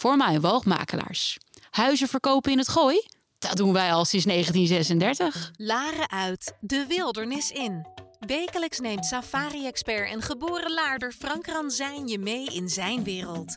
voor mij woogmakelaars. Huizen verkopen in het gooi? Dat doen wij al sinds 1936. Laren uit, de wildernis in. Wekelijks neemt safari-expert en geboren laarder Frank Ranzijn je mee in zijn wereld.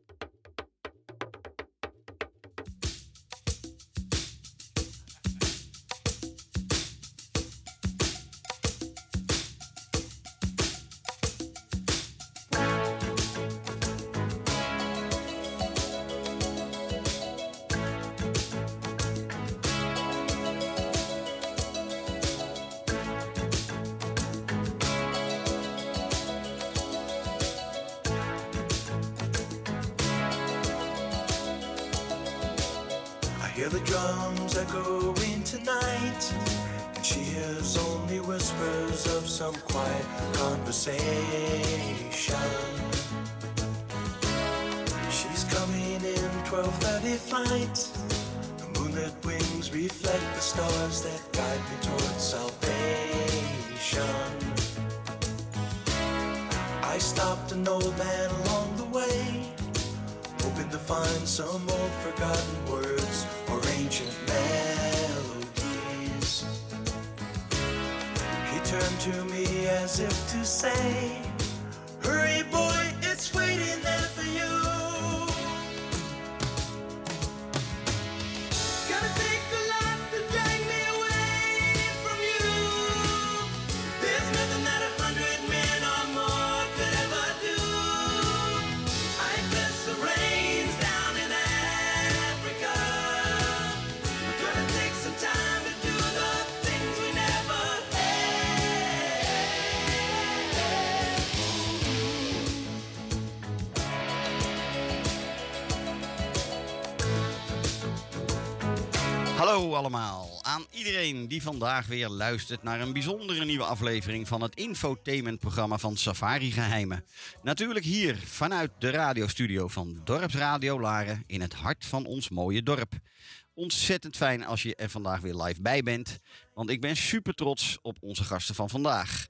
Me as if to say, Hurry, die vandaag weer luistert naar een bijzondere nieuwe aflevering van het infotainmentprogramma van Safari Geheimen. Natuurlijk hier vanuit de radiostudio van Dorpsradio Laren in het hart van ons mooie dorp. Ontzettend fijn als je er vandaag weer live bij bent, want ik ben super trots op onze gasten van vandaag.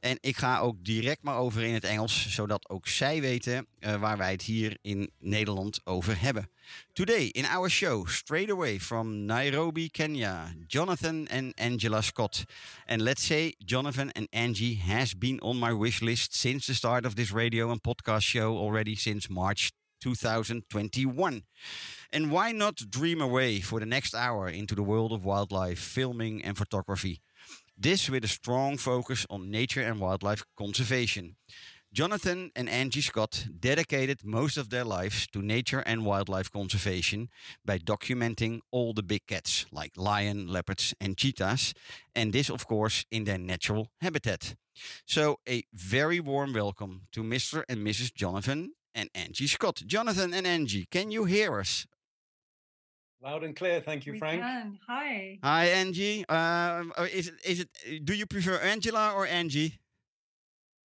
En ik ga ook direct maar over in het Engels, zodat ook zij weten eh, waar wij het hier in Nederland over hebben. Today in our show, straight away from Nairobi, Kenya, Jonathan and Angela Scott. And let's say Jonathan and Angie has been on my wish list since the start of this radio and podcast show already since March 2021. And why not dream away for the next hour into the world of wildlife, filming and photography? This with a strong focus on nature and wildlife conservation. Jonathan and Angie Scott dedicated most of their lives to nature and wildlife conservation by documenting all the big cats like lion, leopards, and cheetahs, and this, of course, in their natural habitat. So, a very warm welcome to Mr. and Mrs. Jonathan and Angie Scott. Jonathan and Angie, can you hear us? Loud and clear, thank you, We Frank. can. Hi. Hi, Angie. Um, uh, is it is it? Do you prefer Angela or Angie?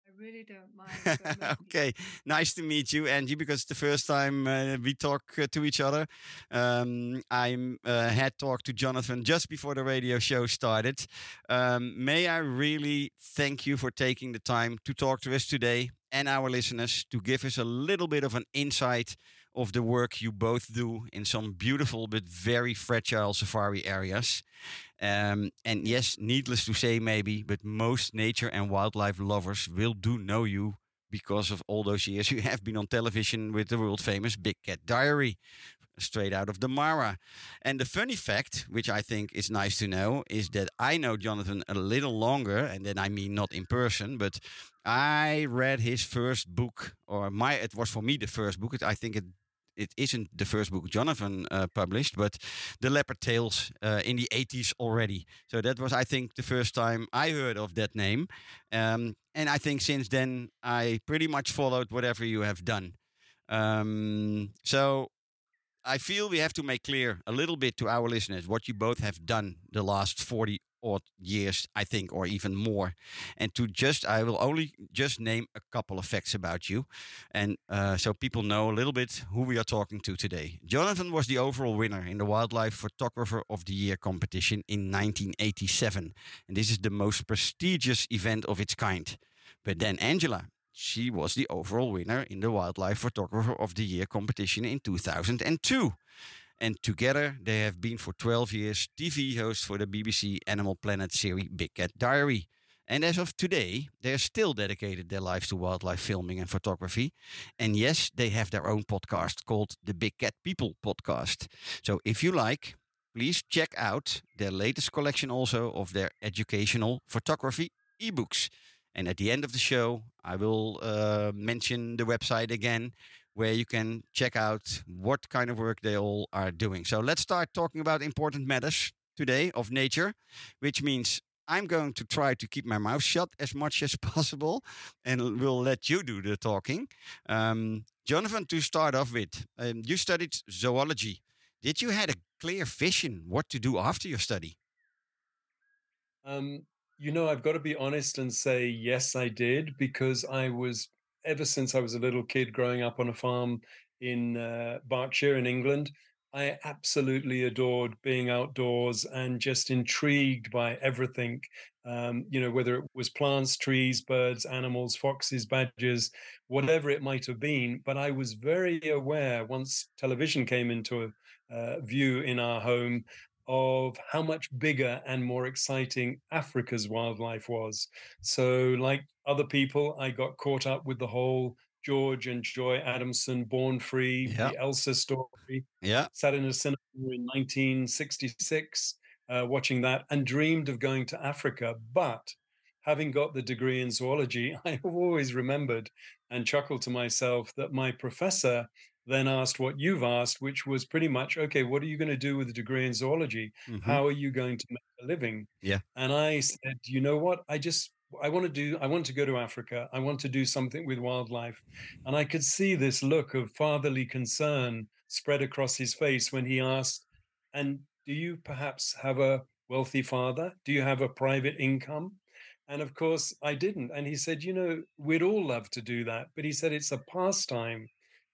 I really don't mind. but let me- okay, nice to meet you, Angie. Because it's the first time uh, we talk uh, to each other. Um, I uh, had talked to Jonathan just before the radio show started. Um, may I really thank you for taking the time to talk to us today and our listeners to give us a little bit of an insight of the work you both do in some beautiful but very fragile safari areas. Um, and yes, needless to say, maybe, but most nature and wildlife lovers will do know you because of all those years you have been on television with the world famous Big Cat Diary, straight out of the Mara. And the funny fact, which I think is nice to know, is that I know Jonathan a little longer, and then I mean not in person, but I read his first book, or my it was for me the first book. I think it it isn't the first book Jonathan uh, published, but the Leopard Tales uh, in the 80s already. So that was, I think, the first time I heard of that name. Um, and I think since then, I pretty much followed whatever you have done. Um, so, I feel we have to make clear a little bit to our listeners what you both have done the last 40 odd years, I think, or even more. And to just, I will only just name a couple of facts about you. And uh, so people know a little bit who we are talking to today. Jonathan was the overall winner in the Wildlife Photographer of the Year competition in 1987. And this is the most prestigious event of its kind. But then Angela, she was the overall winner in the Wildlife Photographer of the Year competition in 2002. And together they have been for 12 years TV hosts for the BBC Animal Planet series Big Cat Diary. And as of today, they are still dedicated their lives to wildlife filming and photography. And yes, they have their own podcast called the Big Cat People Podcast. So if you like, please check out their latest collection also of their educational photography ebooks. And at the end of the show, I will uh, mention the website again where you can check out what kind of work they all are doing. So let's start talking about important matters today of nature, which means I'm going to try to keep my mouth shut as much as possible and we'll let you do the talking. Um, Jonathan, to start off with, um, you studied zoology. Did you had a clear vision what to do after your study? Um, you know, I've got to be honest and say, yes, I did, because I was, ever since I was a little kid growing up on a farm in uh, Berkshire in England, I absolutely adored being outdoors and just intrigued by everything. Um, you know, whether it was plants, trees, birds, animals, foxes, badgers, whatever it might have been. But I was very aware once television came into uh, view in our home of how much bigger and more exciting Africa's wildlife was. So, like other people, I got caught up with the whole George and Joy Adamson Born Free, Yeah. the Elsa story. Yeah. Sat in a cinema in 1966, uh, watching that, and dreamed of going to Africa. But having got the degree in zoology, I have always remembered and chuckled to myself that my professor then asked what you've asked, which was pretty much, okay, what are you going to do with a degree in zoology? Mhm. How are you going to make a living? Yeah. And I said, you know what? I just I want to do I want to go to Africa. I want to do something with wildlife. And I could see this look of fatherly concern spread across his face when he asked, and do you perhaps have a wealthy father? Do you have a private income? And of course, I didn't. And he said, you know, we'd all love to do that. But he said it's a pastime.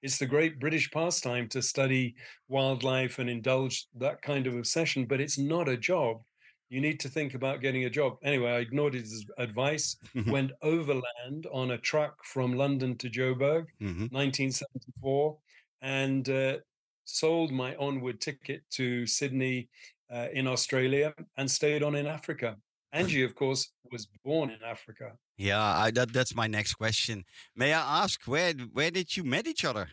It's the great British pastime to study wildlife and indulge that kind of obsession, but it's not a job. You need to think about getting a job. Anyway, I ignored his advice, went overland on a truck from London to Joburg, Mhm. 1974, and uh, sold my onward ticket to Sydney uh, in Australia and stayed on in Africa. Angie, of course, was born in Africa. Yeah, I, that, that's my next question. May I ask where where did you met each other?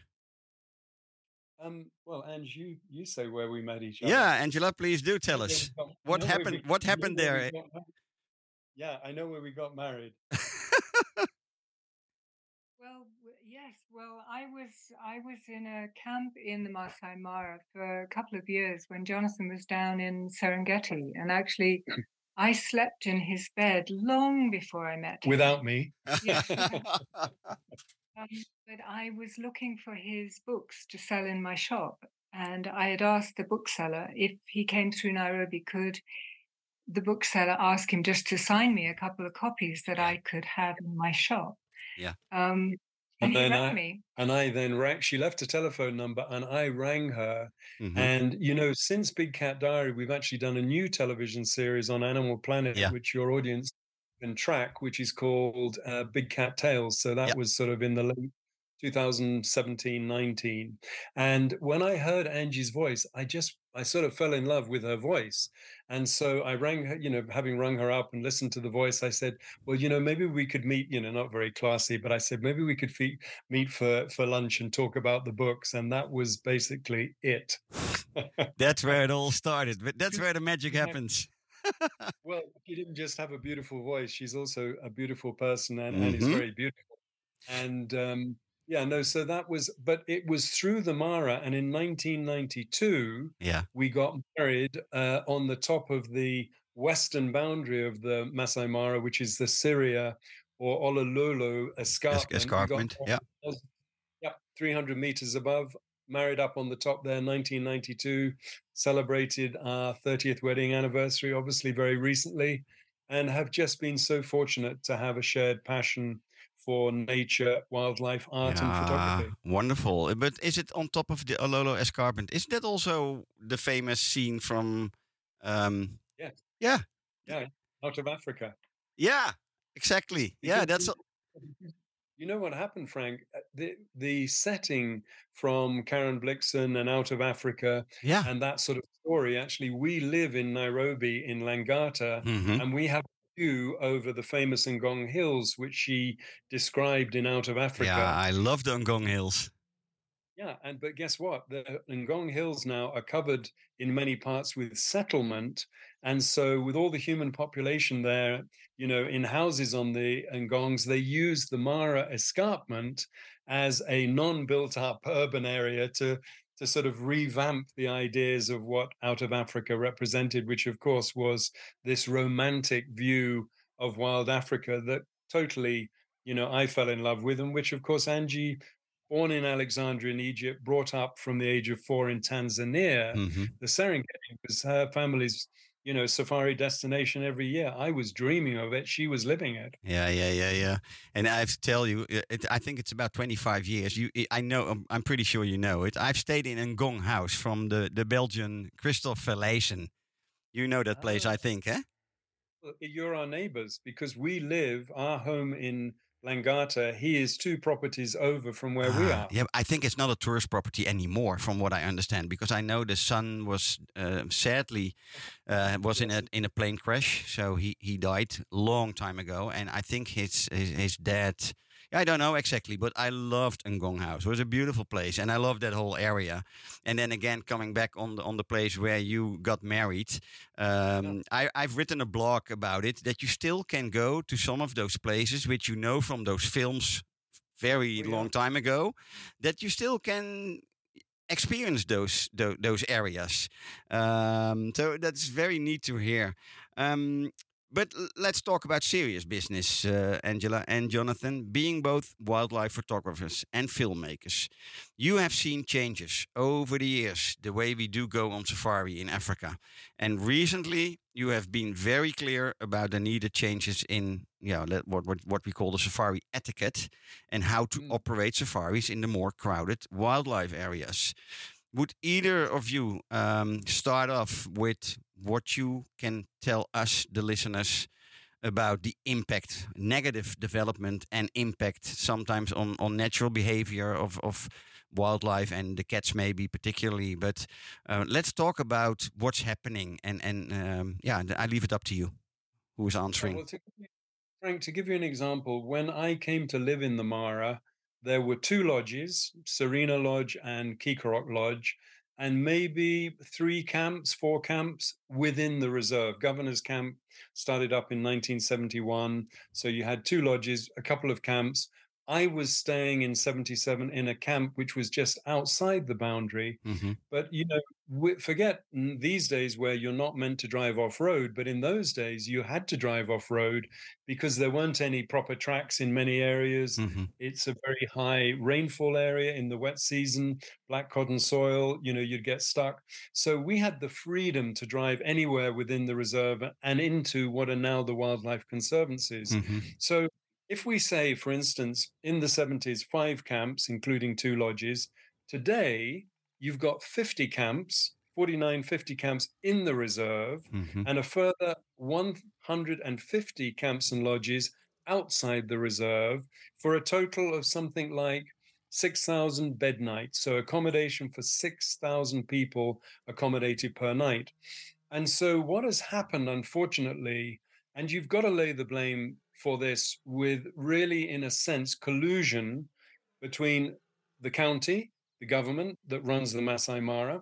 Um, well, Ange, you you say where we met each other. Yeah, Angela, please do tell know us. got- What happened- we- what happened there? Yeah, I know where we got married. Well, yes. Well, I was I was in a camp in the Masai Mara for a couple of years when Jonathan was down in Serengeti, and actually, I slept in his bed long before I met him. Without me. Yeah. Um, but I was looking for his books to sell in my shop, and I had asked the bookseller if he came through Nairobi, could the bookseller ask him just to sign me a couple of copies that I could have in my shop. Yeah. Um, And and he then rang I- me. And I then rang, she left a telephone number and I rang her. Mhm. And, you know, since Big Cat Diary, we've actually done a new television series on Animal Planet, Yeah. which your audience can track, which is called uh, Big Cat Tales. So that Yep. was sort of in the late 2017 19 and when i heard angie's voice i just i sort of fell in love with her voice and so i rang her you know having rung her up and listened to the voice i said well you know maybe we could meet you know not very classy but i said maybe we could fe- meet for for lunch and talk about the books and that was basically it That's where it all started. But that's where the magic happens. well she didn't just have a beautiful voice she's also a beautiful person and, and is Mhm. very beautiful and um yeah no so that was but it was through the mara and in 1992 Yeah. we got married uh, on the top of the western boundary of the Masai Mara, which is the Siria or Oloololo escarpment. Escarpment, yeah. Yep, 300 meters above married up on the top there, 1992, celebrated our 30th wedding anniversary, obviously very recently, and have just been so fortunate to have a shared passion for nature, wildlife, art, and photography. Wonderful. But is it on top of the Ololo Escarpment? Isn't that also the famous scene from? Um, Yeah. Yeah. Yeah, out of Africa. Yeah. Exactly. Yeah. That's. you- know what happened, Frank? Uh, The the setting from Karen Blixen and Out of Africa Yeah. and that sort of story. Actually, we live in Nairobi in Langata, Mhm. and we have view over the famous Ngong Hills, which she described in Out of Africa. Yeah. I love the Ngong Hills. Yeah, and but guess what? The Ngong Hills now are covered in many parts with settlement, and so with all the human population there, you know, in houses on the Ngongs, they use the Mara escarpment as a non-built-up urban area to to sort of revamp the ideas of what Out of Africa represented, which of course was this romantic view of wild Africa that totally, you know, I fell in love with, and which of course Angie born in Alexandria in Egypt, brought up from the age of four in Tanzania. Mhm. The Serengeti was her family's, you know, safari destination every year. I was dreaming of it. She was living it. Yeah, yeah, yeah, yeah. And I have to tell you, it, I think it's about 25 years. You, I know, I'm, I'm pretty sure you know it. I've stayed in a Ngong house from the, the Belgian Christophe Verleijsen. You know that place, I Ah. think, eh? You're our neighbors because we live, our home in Langata, he is two properties over from where we Ah, are. Yeah, I think it's not a tourist property anymore, from what I understand, because I know the son was uh, sadly uh, was in a in a plane crash, so he he died long time ago, and I think his his, his dad. I don't know exactly, but I loved Ngong House. It was a beautiful place, and I loved that whole area. And then again, coming back on the on the place where you got married, um, I, I've written a blog about it. That you still can go to some of those places, which you know from those films very Oh, yeah. long time ago, that you still can experience those those, those areas. Um, so that's very neat to hear. Um, but let's talk about serious business, uh, Angela and Jonathan. Being both wildlife photographers and filmmakers, you have seen changes over the years, the way we do go on safari in Africa. And recently, you have been very clear about the needed changes in yeah, let- what, what, what we call the safari etiquette and how to Mm. operate safaris in the more crowded wildlife areas. Would either of you um, start off with what you can tell us, the listeners, about the impact, negative development and impact sometimes on, on natural behavior of, of wildlife and the cats maybe particularly. But uh, let's talk about what's happening. And, and um, yeah, I leave it up to you. Who is answering? well, to you- Frank, to give you an example, when I came to live in the Mara, there were two lodges, Serena Lodge and Keekorok Lodge, and maybe three camps, four camps within the reserve. Governor's Camp started up in 1971. So you had two lodges, a couple of camps. I was staying in 77 in a camp which was just outside the boundary. Mhm. But you know, forget mm, these days where you're not meant to drive off road, but in those days you had to drive off road because there weren't any proper tracks in many areas. Mhm. It's a very high rainfall area in the wet season, black cotton soil, you know, you'd get stuck. So we had the freedom to drive anywhere within the reserve and into what are now the wildlife conservancies. Mhm. So if we say, for instance, in the 70s, five camps, including two lodges, today you've got 50 camps, 49, 50 camps in the reserve, Mhm. and a further 150 camps and lodges outside the reserve for a total of something like 6,000 bed nights. So accommodation for 6,000 people accommodated per night. And so what has happened, unfortunately, and you've got to lay the blame for this with really, in a sense, collusion between the county, the government that runs the Masai Mara,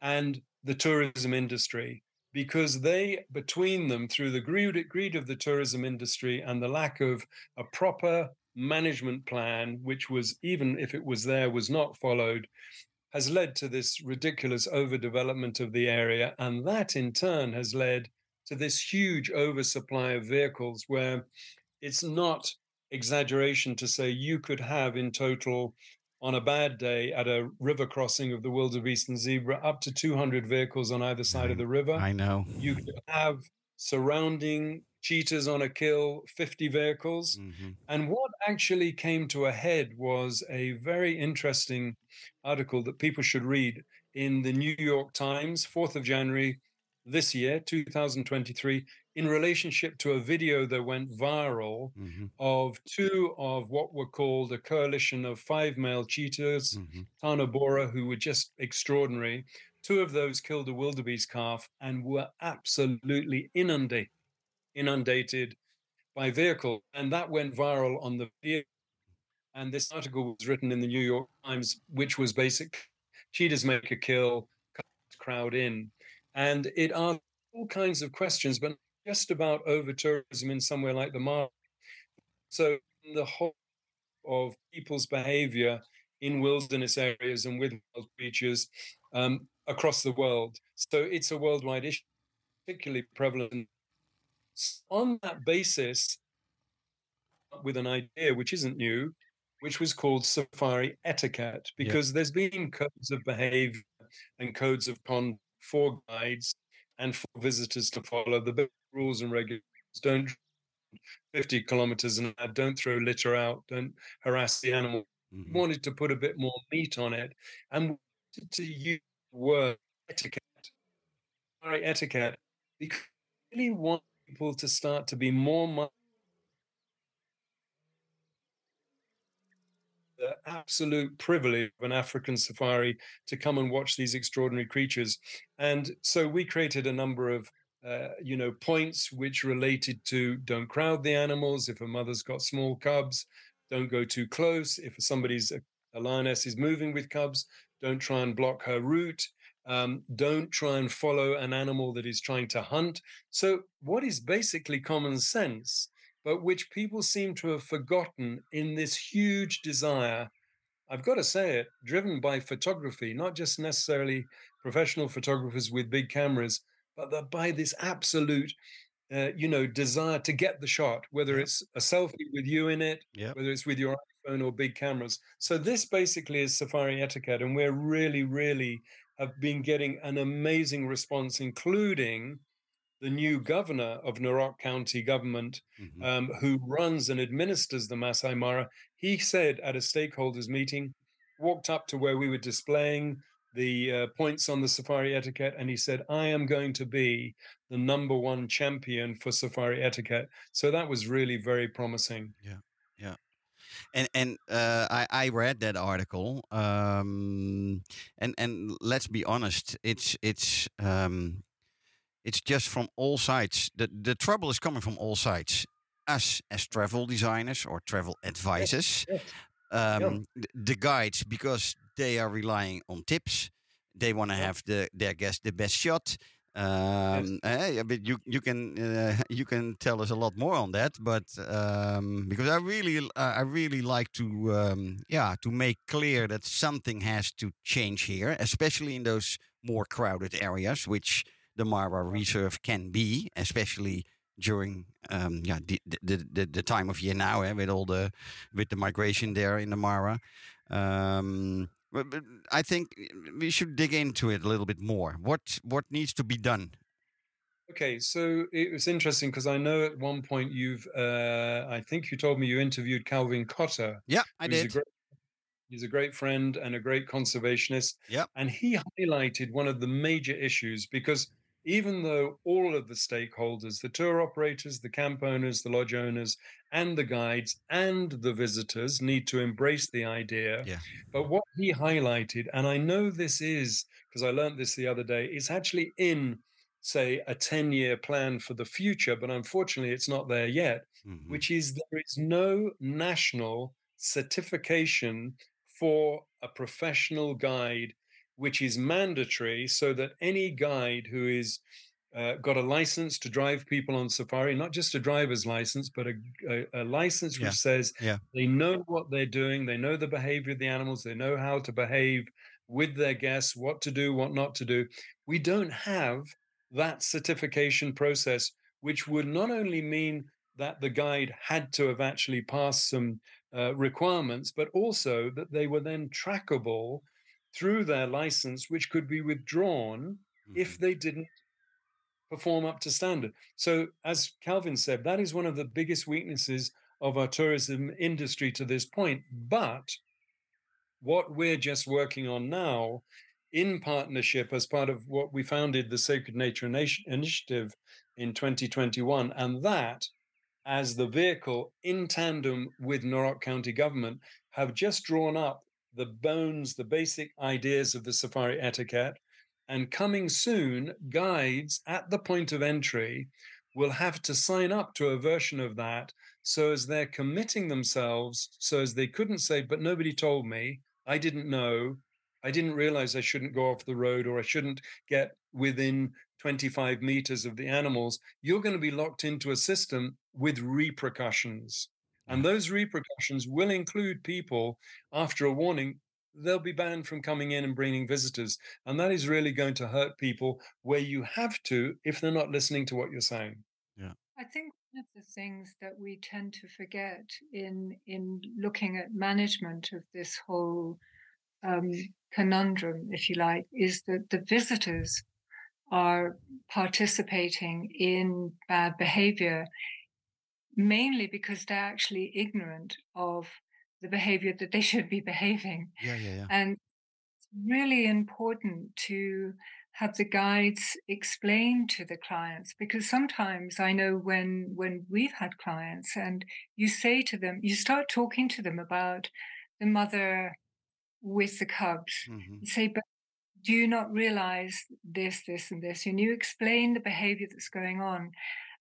and the tourism industry, because they, between them, through the greed, greed of the tourism industry and the lack of a proper management plan, which was, even if it was there, was not followed, has led to this ridiculous overdevelopment of the area. And that in turn has led to this huge oversupply of vehicles where it's not exaggeration to say you could have in total on a bad day at a river crossing of the wildebeest and zebra, up to 200 vehicles on either side of the river. I know. You could have surrounding cheetahs on a kill, 50 vehicles. Mhm. And what actually came to a head was a very interesting article that people should read in the New York Times, 4th of January this year, 2023, in relationship to a video that went viral Mhm. of two of what were called a coalition of five male cheetahs, Mhm. Tano Bora, who were just extraordinary. Two of those killed a wildebeest calf and were absolutely inundated, inundated by vehicles. And that went viral on the video. And this article was written in the New York Times, which was basic cheetahs make a kill, crowd in. And it asked all kinds of questions, but just about over tourism in somewhere like the Mara. So the whole of people's behavior in wilderness areas and with wild creatures um, across the world. So it's a worldwide issue, particularly prevalent. On that basis, with an idea which isn't new, which was called safari etiquette, Yeah. because there's been codes of behavior and codes of conduct for guides and for visitors to follow the rules and regulations. Don't 50 kilometers an hour, don't throw litter out, don't harass the animal. Mhm. Wanted to put a bit more meat on it and wanted to use the word etiquette, safari etiquette, because I really want people to start to be more the absolute privilege of an African safari to come and watch these extraordinary creatures. And so we created a number of uh, you know points which related to don't crowd the animals. If a mother's got small cubs don't go too close. If somebody's a, a lioness is moving with cubs don't try and block her route. Um, don't try and follow an animal that is trying to hunt. So what is basically common sense but which people seem to have forgotten in this huge desire I've got to say it, driven by photography, not just necessarily professional photographers with big cameras, but by this absolute, uh, you know, desire to get the shot, whether Yeah. it's a selfie with you in it, Yep. whether it's with your iPhone or big cameras. So this basically is safari etiquette, and we're really, really have been getting an amazing response, including the new governor of Narok County government, Mhm. um, who runs and administers the Masai Mara, he said at a stakeholders meeting, walked up to where we were displaying the uh, points on the safari etiquette, and he said, I am going to be the number one champion for safari etiquette. So that was really very promising. Yeah yeah and and uh, I I read that article. Um, and and let's be honest, it's it's um, it's just from all sides. The the trouble is coming from all sides. Us as travel designers or travel advisors, yes. Um, th- the guides because they are relying on tips. They want to Yeah. have the their guest the best shot. Um, yeah, but you you can uh, you can tell us a lot more on that. But um, because I really uh, I really like to um, yeah to make clear that something has to change here, especially in those more crowded areas, which the Mara Reserve can be, especially during um, yeah the, the the the time of year now eh, with all the with the migration there in the Mara. Um, but, but I think we should dig into it a little bit more. What what needs to be done? Okay, so it was interesting because I know at one point you've, uh, I think you told me you interviewed Calvin Cottar. Yeah, I a did. he's a great friend and a great conservationist. Yeah, And he highlighted one of the major issues because even though all of the stakeholders, the tour operators, the camp owners, the lodge owners, and the guides and the visitors need to embrace the idea. Yeah. But what he highlighted, and I know this is because I learned this the other day, is actually in, say, a 10 year plan for the future, but unfortunately it's not there yet Mhm. which is there is no national certification for a professional guide, which is mandatory, so that any guide who is uh, got a license to drive people on safari, not just a driver's license, but a, a, a license which Yeah, says yeah. they know what they're doing, they know the behavior of the animals, they know how to behave with their guests, what to do, what not to do. We don't have that certification process, which would not only mean that the guide had to have actually passed some uh, requirements, but also that they were then trackable through their license, which could be withdrawn if Mhm. they didn't perform up to standard. So, as Calvin said, that is one of the biggest weaknesses of our tourism industry to this point. But what we're just working on now, in partnership as part of what we founded the Sacred Nature Nation Initiative in 2021, and that as the vehicle in tandem with Narok County government have just drawn up the bones, the basic ideas of the safari etiquette. And coming soon, guides at the point of entry will have to sign up to a version of that so as they're committing themselves, so as they couldn't say, but nobody told me, I didn't know, I didn't realize I shouldn't go off the road or I shouldn't get within 25 meters of the animals. You're going to be locked into a system with repercussions. And those repercussions will include people after a warning, they'll be banned from coming in and bringing visitors. And that is really going to hurt people where you have to if they're not listening to what you're saying. Yeah. I think one of the things that we tend to forget in in looking at management of this whole um, conundrum, if you like, is that the visitors are participating in bad behavior mainly because they're actually ignorant of the behavior that they should be behaving. Yeah, yeah, yeah. And it's really important to have the guides explain to the clients because sometimes I know when when we've had clients and you say to them, you start talking to them about the mother with the cubs. Mhm. You say, but do you not realize this, this, and this? And you explain the behavior that's going on,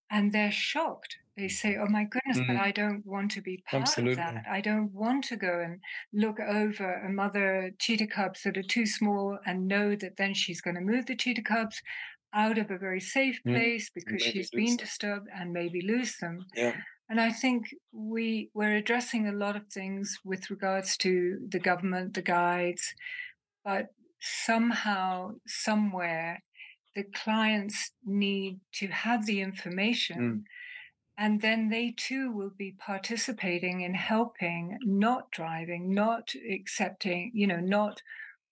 and they're shocked. They say, Oh my goodness, but Mhm. I don't want to be part Absolutely. of that. I don't want to go and look over a mother cheetah cubs that are too small and know that then she's going to move the cheetah cubs out of a very safe Mm. place because maybe she's been them. disturbed and maybe lose them. Yeah. And I think we we're addressing a lot of things with regards to the government, the guides, but somehow, somewhere, the clients need to have the information. And then they too will be participating in helping, not driving, not accepting, you know, not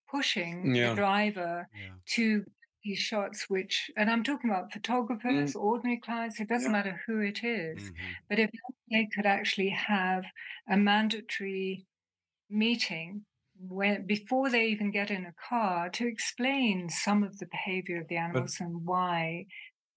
pushing Yeah. the driver Yeah. to these shots, which, and I'm talking about photographers, ordinary clients, it doesn't Yeah. matter who it is. Mhm. But if they could actually have a mandatory meeting when before they even get in a car to explain some of the behavior of the animals and why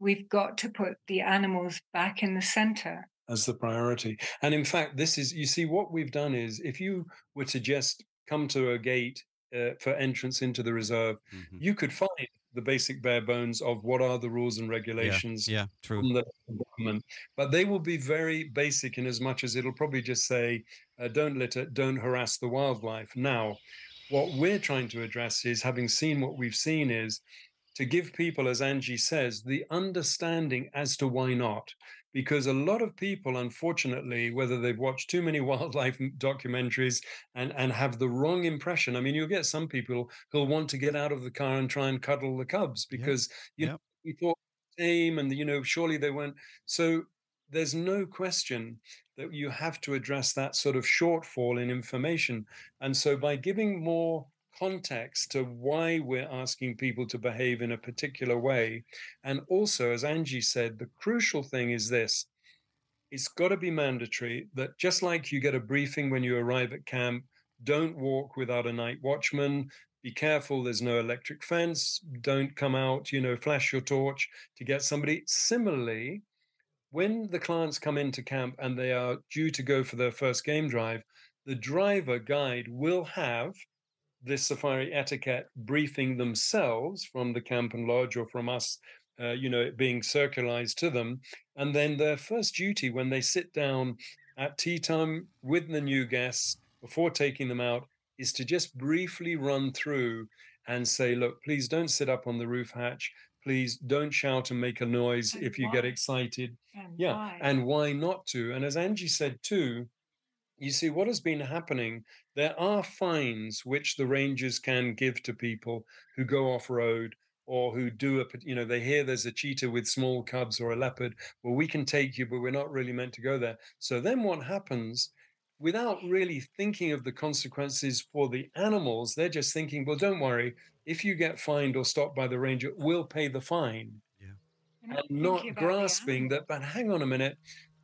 we've got to put the animals back in the center. as the priority. And in fact, this is, you see, what we've done is if you were to just come to a gate uh, for entrance into the reserve, Mhm. you could find the basic bare bones of what are the rules and regulations yeah, true. from the government. But they will be very basic in as much as it'll probably just say, uh, don't litter, don't harass the wildlife. Now, what we're trying to address is having seen what we've seen is to give people, as Angie says, the understanding as to why not. Because a lot of people, unfortunately, whether they've watched too many wildlife documentaries and, and have the wrong impression. I mean, you'll get some people who'll want to get out of the car and try and cuddle the cubs because you Yep. know, we thought tame and you know surely they weren't. So there's no question that you have to address that sort of shortfall in information. And so by giving more context to why we're asking people to behave in a particular way, and also, as Angie said, the crucial thing is this it's got to be mandatory that just like you get a briefing when you arrive at camp, don't walk without a night watchman. Be careful, there's no electric fence. Don't come out, you know, flash your torch to get somebody. Similarly, when the clients come into camp and they are due to go for their first game drive, the driver guide will have this safari etiquette briefing themselves from the camp and lodge or from us, uh, you know, it being circularized to them. And then their first duty when they sit down at tea time with the new guests before taking them out is to just briefly run through and say, look, please don't sit up on the roof hatch. Please don't shout and make a noise And if you get excited And yeah why? and why not to and as angie said too you see what has been happening there are fines which the rangers can give to people who go off road or who do a you know they hear there's a cheetah with small cubs or a leopard well we can take you but we're not really meant to go there so then what happens without really thinking of the consequences for the animals. They're just thinking, well, don't worry. If you get fined or stopped by the ranger, we'll pay the fine. You're And not grasping that, but hang on a minute,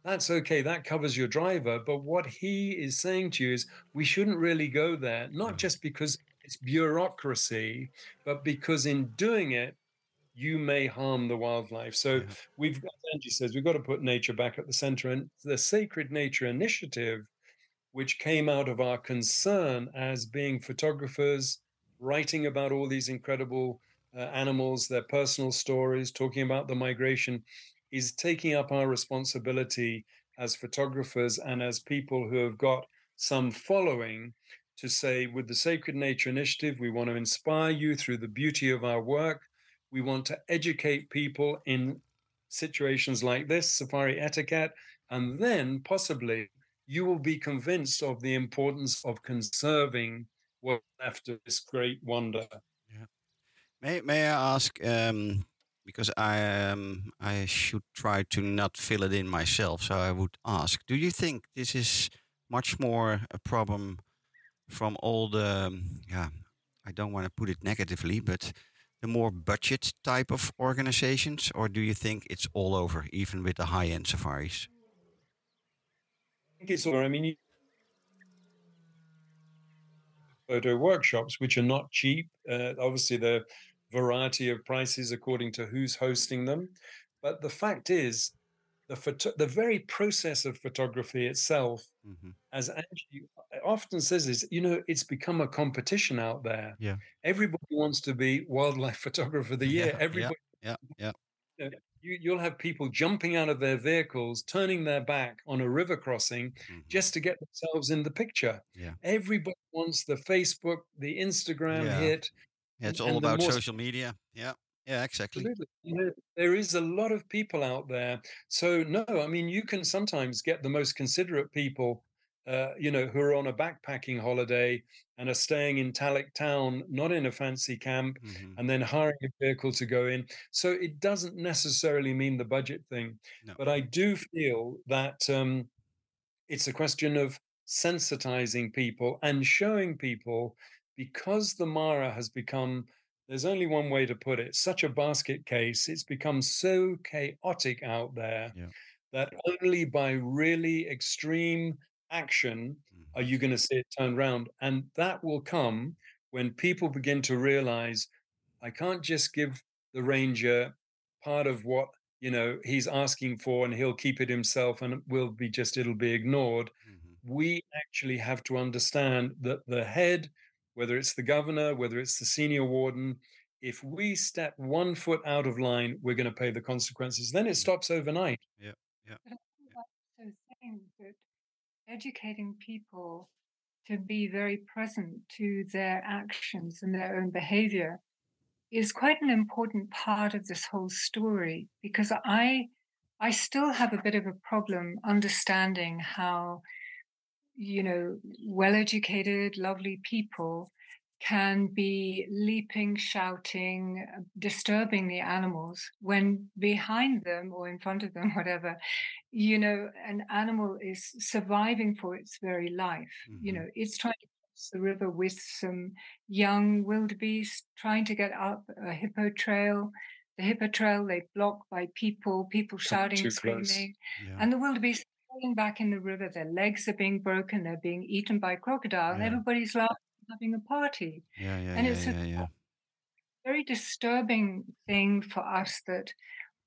that's okay, that covers your driver. But what he is saying to you is, we shouldn't really go there, not just because it's bureaucracy, but because in doing it, you may harm the wildlife. So Yeah. we've, as Angie says, we've got to put nature back at the center. And the Sacred Nature Initiative, which came out of our concern as being photographers, writing about all these incredible uh, animals, their personal stories, talking about the migration, is taking up our responsibility as photographers and as people who have got some following to say, with the Sacred Nature Initiative, we want to inspire you through the beauty of our work. We want to educate people in situations like this, safari etiquette, and then possibly you will be convinced of the importance of conserving what's left of this great wonder. May may I ask? Um, because I um, I should try to not fill it in myself. So I would ask: Do you think this is much more a problem from all the? um, Yeah, I don't want to put it negatively, but the more budget type of organizations, or do you think it's all over, even with the high end safaris? I think it's all, I mean, photo workshops, which are not cheap. Uh, obviously, the variety of prices according to who's hosting them. But the fact is, the photo- the very process of photography itself, hmm as Angie often says, is you know it's become a competition out there. Yeah. Everybody wants to be wildlife photographer of the year. Yeah, yeah. Everybody Yeah, yeah. you, you'll have people jumping out of their vehicles, turning their back on a river crossing mhm. just to get themselves in the picture. Yeah. Everybody wants the Facebook, the Instagram Yeah. hit. Yeah, it's and- all and about social media. Yeah, yeah, exactly. Absolutely. There, is a lot of people out there. So, no, I mean, you can sometimes get the most considerate people, uh, you know, who are on a backpacking holiday and are staying in Talek town, not in a fancy camp, hmm and then hiring a vehicle to go in. So it doesn't necessarily mean the budget thing. No. But I do feel that um, it's a question of sensitizing people and showing people because the Mara has become, there's only one way to put it, such a basket case. It's become so chaotic out there Yeah. that only by really extreme action Mhm. are you going to see it turned around? And that will come when people begin to realize I can't just give the ranger part of what you know he's asking for and he'll keep it himself and it will be just it'll be ignored. Mhm. We actually have to understand that the head, whether it's the governor, whether it's the senior warden, if we step one foot out of line, we're going to pay the consequences. Then it mm. stops overnight. Yeah, yeah. But I'm also saying that educating people to be very present to their actions and their own behavior is quite an important part of this whole story because I I still have a bit of a problem understanding how you know well educated lovely people can be leaping shouting uh, disturbing the animals when behind them or in front of them whatever you know an animal is surviving for its very life you Mhm. know it's trying to cross the river with some young wildebeest trying to get up a hippo trail the hippo trail they block by people people shouting screaming Yeah. and the wildebeest falling back in the river their legs are being broken they're being eaten by crocodile and Yeah. everybody's laughing having a party yeah, yeah, and yeah, it's a very disturbing thing for us that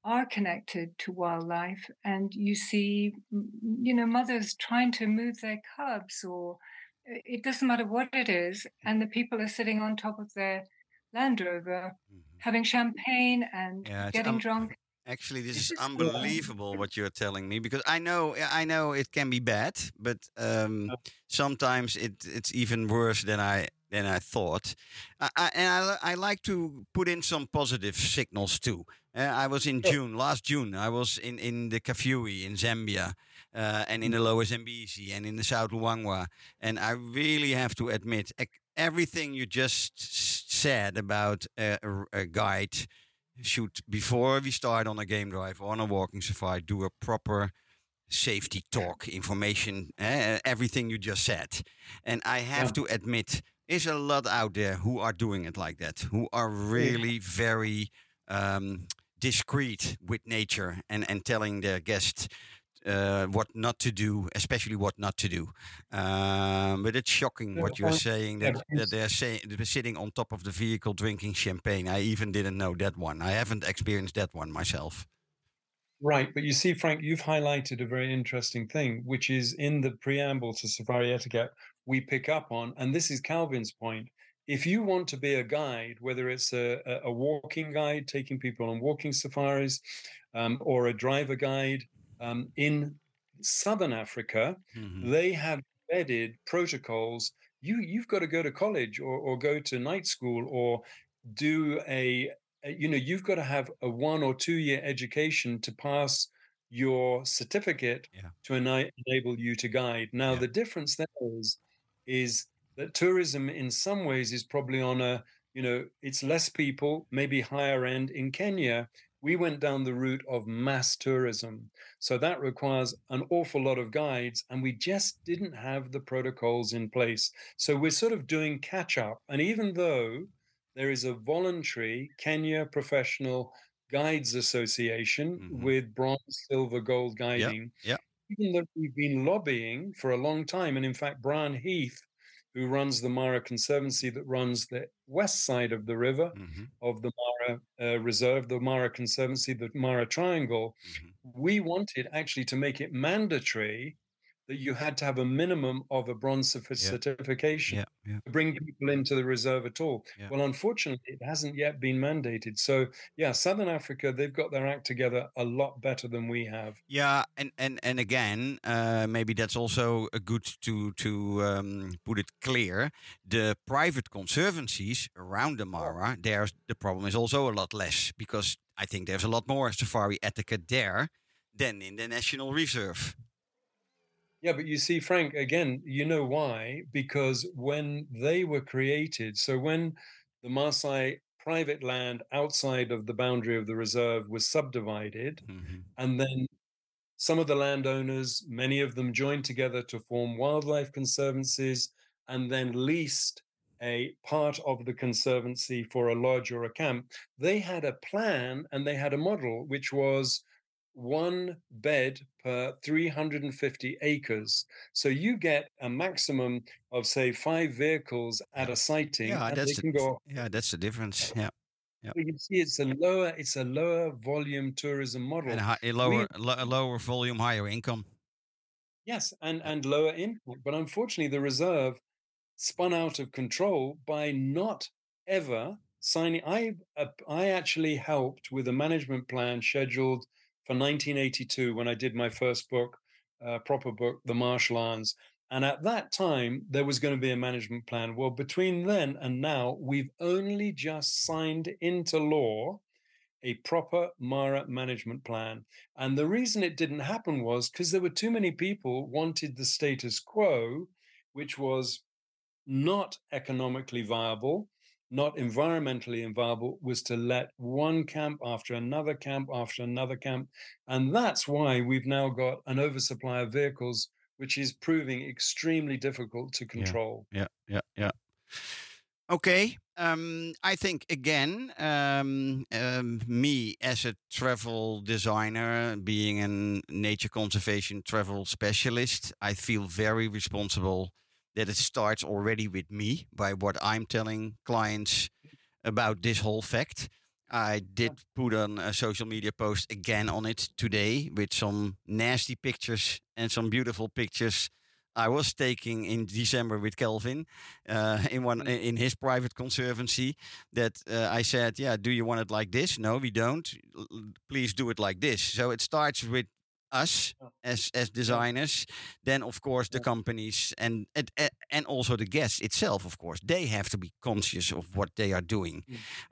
are connected to wildlife and you see you know mothers trying to move their cubs or it doesn't matter what it is and the people are sitting on top of their land rover Mhm. having champagne and Yeah, getting um, drunk Actually, this is is unbelievable what you're telling me because I know I know it can be bad, but um, sometimes it it's even worse than I than I thought. I, I, and I, I like to put in some positive signals too. Uh, I was in June last June. I was in in the Kafue in Zambia. Uh, and in the Lower Zambezi and in the South Luangwa. And I really have to admit, everything you just said about a, a, a guide should before we start on a game drive or on a walking safari do a proper safety talk, information, uh, everything you just said. And I have Yeah. to admit, there's a lot out there who are doing it like that, who are really very um, discreet with nature and, and telling their guests uh, what not to do, especially what not to do. Um, but it's shocking Yeah, what you're saying that, that they're saying they're sitting on top of the vehicle drinking champagne. I even didn't know that one. I haven't experienced that one myself. Right, but you see, Frank, you've highlighted a very interesting thing, which is in the preamble to Safari Etiquette, we pick up on, and this is Calvin's point. If you want to be a guide, whether it's a, a, a walking guide, taking people on walking safaris, um, or a driver guide um, in Southern Africa, Mhm. they have embedded protocols. You you've got to go to college or, or go to night school or do a, a- you know you've got to have a one or two year education to pass your certificate Yeah. to ena- enable you to guide. Now Yeah. the difference there is is that tourism in some ways is probably on a you know it's less people maybe higher end in Kenya we went down the route of mass tourism so that requires an awful lot of guides, and we just didn't have the protocols in place. So we're sort of doing catch up. And even though there is a voluntary Kenya Professional Guides Association Mhm. with bronze, silver, gold guiding, yeah. even though we've been lobbying for a long time, and in fact, Brian Heath, who runs the Mara Conservancy that runs the west side of the river, Mhm. of the Mara uh, Reserve, the Mara Conservancy, the Mara Triangle, Mhm. we wanted actually to make it mandatory that you had to have a minimum of a bronze certification Yeah, yeah. to bring people into the reserve at all. Yeah. Well, unfortunately, it hasn't yet been mandated. So, yeah, Southern Africa, they've got their act together a lot better than we have. Yeah, and and and again, uh, maybe that's also a good to to um, put it clear. The private conservancies around the Mara, there's the problem is also a lot less because I think there's a lot more safari etiquette there than in the national reserve. Yeah, but you see, Frank, again, you know why? Because when they were created, so when the Maasai private land outside of the boundary of the reserve was subdivided, Mhm. and then some of the landowners, many of them joined together to form wildlife conservancies and then leased a part of the conservancy for a lodge or a camp. They had a plan and they had a model, which was one bed per 350 acres. So you get a maximum of, say, five vehicles at a sighting, Yeah, that's the, go yeah, that's the difference. Yeah, but you see, it's a lower, it's a lower volume tourism model. and hi- a lower lo- a lower volume, higher income. Yes, and and lower impact. But unfortunately, the reserve spun out of control by not ever signing. I uh, I actually helped with a management plan scheduled for 1982 when I did my first book, uh, proper book, The Marsh Lions. And at that time, there was going to be a management plan. Well, between then and now, we've only just signed into law a proper Mara management plan. And the reason it didn't happen was because there were too many people wanted the status quo, which was not economically viable, not environmentally viable, was to let one camp after another camp after another camp. And that's why we've now got an oversupply of vehicles, which is proving extremely difficult to control. Yeah, yeah, yeah. Okay. Um, I think again, um, um, me as a travel designer, being a nature conservation travel specialist, I feel very responsible that it starts already with me by what I'm telling clients about this whole fact. I did put on a social media post again on it today with some nasty pictures and some beautiful pictures I was taking in December with Calvin uh, in one in his private conservancy. That uh, I said, "Yeah, do you want it like this? No, we don't. Please do it like this." So it starts with us as as designers, then of course the companies and and and also the guests itself. Of course, they have to be conscious of what they are doing.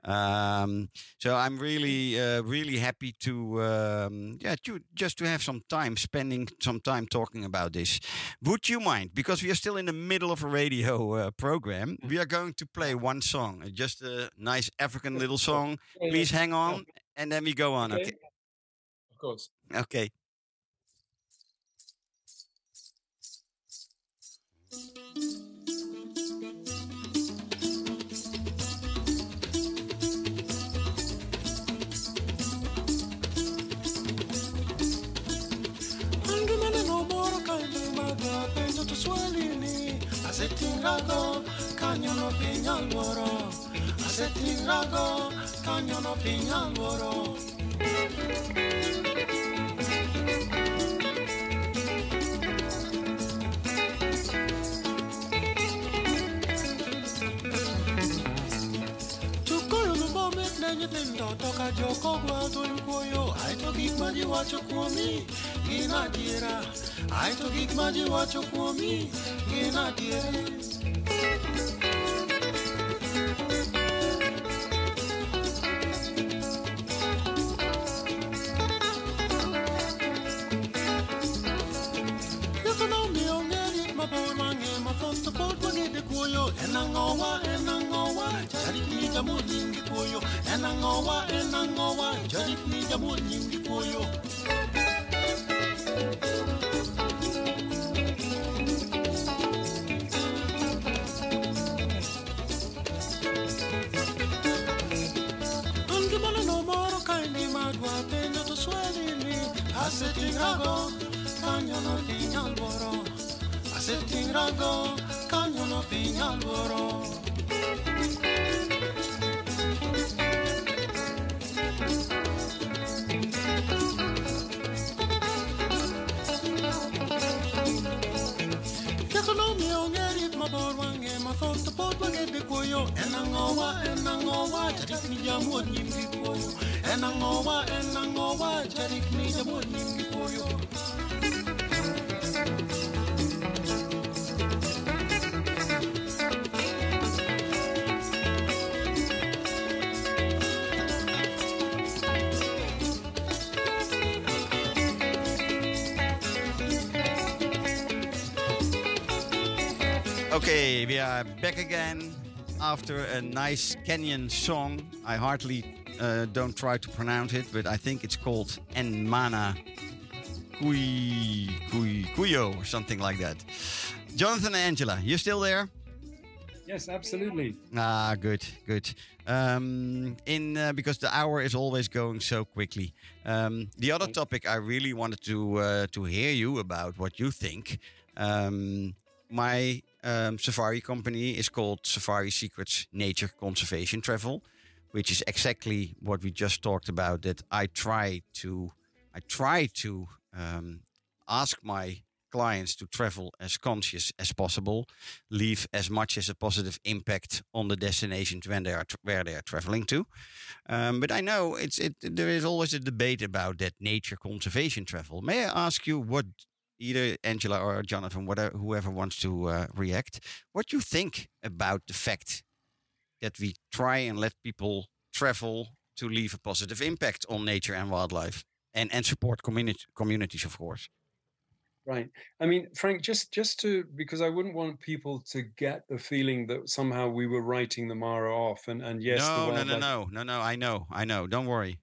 Um, so I'm really uh, really happy to um, yeah to just to have some time spending some time talking about this. Would you mind? Because we are still in the middle of a radio uh, program. We are going to play one song, uh, just a nice African little song. Please hang on, and then we go on. Okay. Of course. Okay. Asetingago kanyo no piny alworo asetingago kanyo no piny alworo nyithindo to ka joko gwa thuon kuoyo aeto gik ma ji wacho kuomi gin adiera aeto gik ma ji wacho kuomi gin adiera Yukono miyo ng'eri mabor mang'e mathoth to pod wagede kuoyo. En ang'owa en ang'owa jarit ni ang'owa jarit ni jamuol nyingi kuoyo ni asetingago kanyo no piny alworo asetingago kanyo no piny alworo Kekono miyo ng'eri mabor wang'e mathoth to pod wagede kuoyo en ang'owa en ang'owa jarik ni jamuol nyimgi kuoyo en ang'owa en ang'owa jarik ni jamuol nyimgi kuoyo Okay, we are back again after a nice Kenyan song. I hardly uh, don't try to pronounce it, but I think it's called Enmana Kui Kui Kuyo or something like that. Jonathan and Angela, you still there? Yes, absolutely. Ah, good, good. Um, in uh, because the hour is always going so quickly. Um, the other topic I really wanted to uh, to hear you about what you think. Um, my um, safari company is called Safari Secrets Nature Conservation Travel, which is exactly what we just talked about. That I try to, I try to um, ask my clients to travel as conscious as possible, leave as much as a positive impact on the destinations when they are tra- where they are traveling to. Um, but I know it's it. There is always a debate about that nature conservation travel. May I ask you what either Angela or Jonathan, whatever, whoever wants to uh, react, what you think about the fact that we try and let people travel to leave a positive impact on nature and wildlife and, and support community, communities, of course. Right. I mean, Frank, just just to because I wouldn't want people to get the feeling that somehow we were writing the Mara off. And and yes, no, no, no, no, no, no. I know, I know. Don't worry.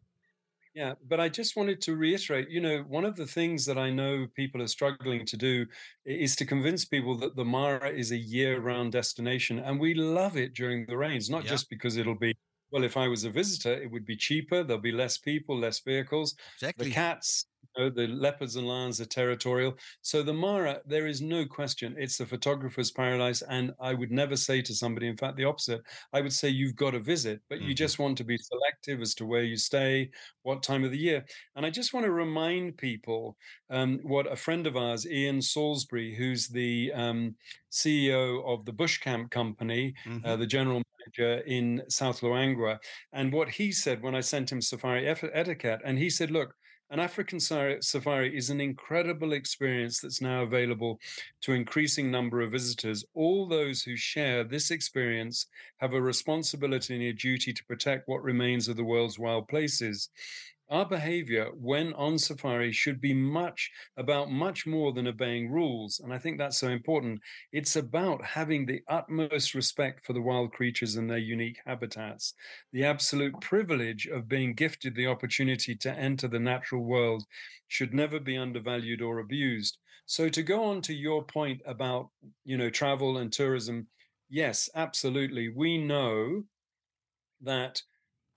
Yeah, but I just wanted to reiterate, you know, one of the things that I know people are struggling to do is to convince people that the Mara is a year-round destination, and we love it during the rains, not Yeah. just because it'll be, well, if I was a visitor, it would be cheaper, there'll be less people, less vehicles. Exactly. The cats, you know, the leopards and lions are territorial. So the Mara, there is no question, it's the photographer's paradise. And I would never say to somebody, in fact, the opposite. I would say you've got to visit, but you Mhm. just want to be selective as to where you stay, what time of the year. And I just want to remind people um, what a friend of ours, Ian Salisbury, who's the um, CEO of the Bushcamp Company, uh, Mhm. the general manager in South Luangwa, and what he said when I sent him safari etiquette, and he said, "Look, an African safari is an incredible experience that's now available to increasing number of visitors. All those who share this experience have a responsibility and a duty to protect what remains of the world's wild places." Our behavior when on safari should be much about much more than obeying rules. And I think that's so important. It's about having the utmost respect for the wild creatures and their unique habitats, the absolute privilege of being gifted the opportunity to enter the natural world should never be undervalued or abused. So to go on to your point about, you know, travel and tourism, yes, absolutely. We know that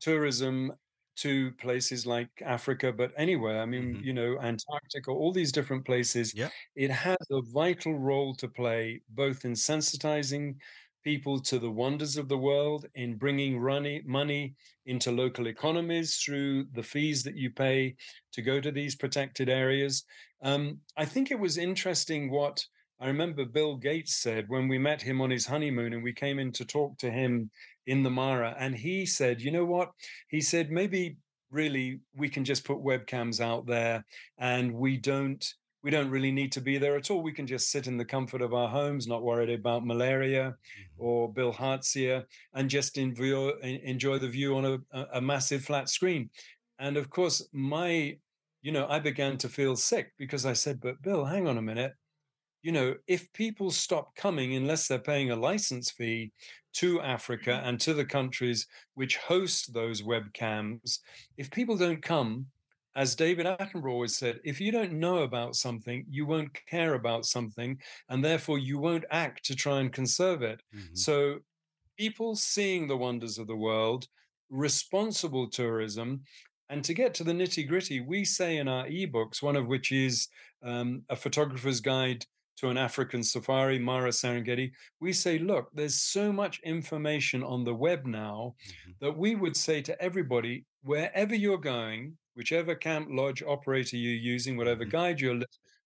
tourism to places like Africa, but anywhere. I mean, Mhm. you know, Antarctica, all these different places. Yeah. It has a vital role to play, both in sensitizing people to the wonders of the world, in bringing money, money into local economies through the fees that you pay to go to these protected areas. Um, I think it was interesting what I remember Bill Gates said when we met him on his honeymoon and we came in to talk to him in the Mara. And he said, you know what? He said, maybe really we can just put webcams out there and we don't we don't really need to be there at all. We can just sit in the comfort of our homes, not worried about malaria mm-hmm. or bilharzia, and just enjoy, enjoy the view on a, a massive flat screen. And of course, my, you know, I began to feel sick because I said, but Bill, hang on a minute. You know, if people stop coming unless they're paying a license fee to Africa and to the countries which host those webcams, if people don't come, as David Attenborough always said, if you don't know about something, you won't care about something, and therefore you won't act to try and conserve it. Mhm. So, people seeing the wonders of the world, responsible tourism, and to get to the nitty gritty, we say in our ebooks, one of which is um, a photographer's guide to an African safari, Mara Serengeti, we say, look, there's so much information on the web now Mhm. that we would say to everybody, wherever you're going, whichever camp lodge operator you're using, whatever Mhm. guide you're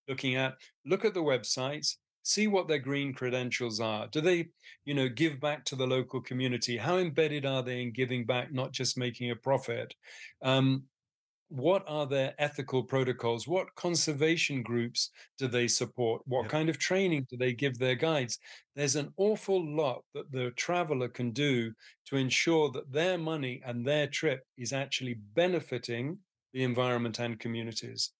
looking at, look at the websites, see what their green credentials are. Do they, you know, give back to the local community? How embedded are they in giving back, not just making a profit? Um, what are their ethical protocols? What conservation groups do they support? What Yep. kind of training do they give their guides? There's an awful lot that the traveler can do to ensure that their money and their trip is actually benefiting the environment and communities.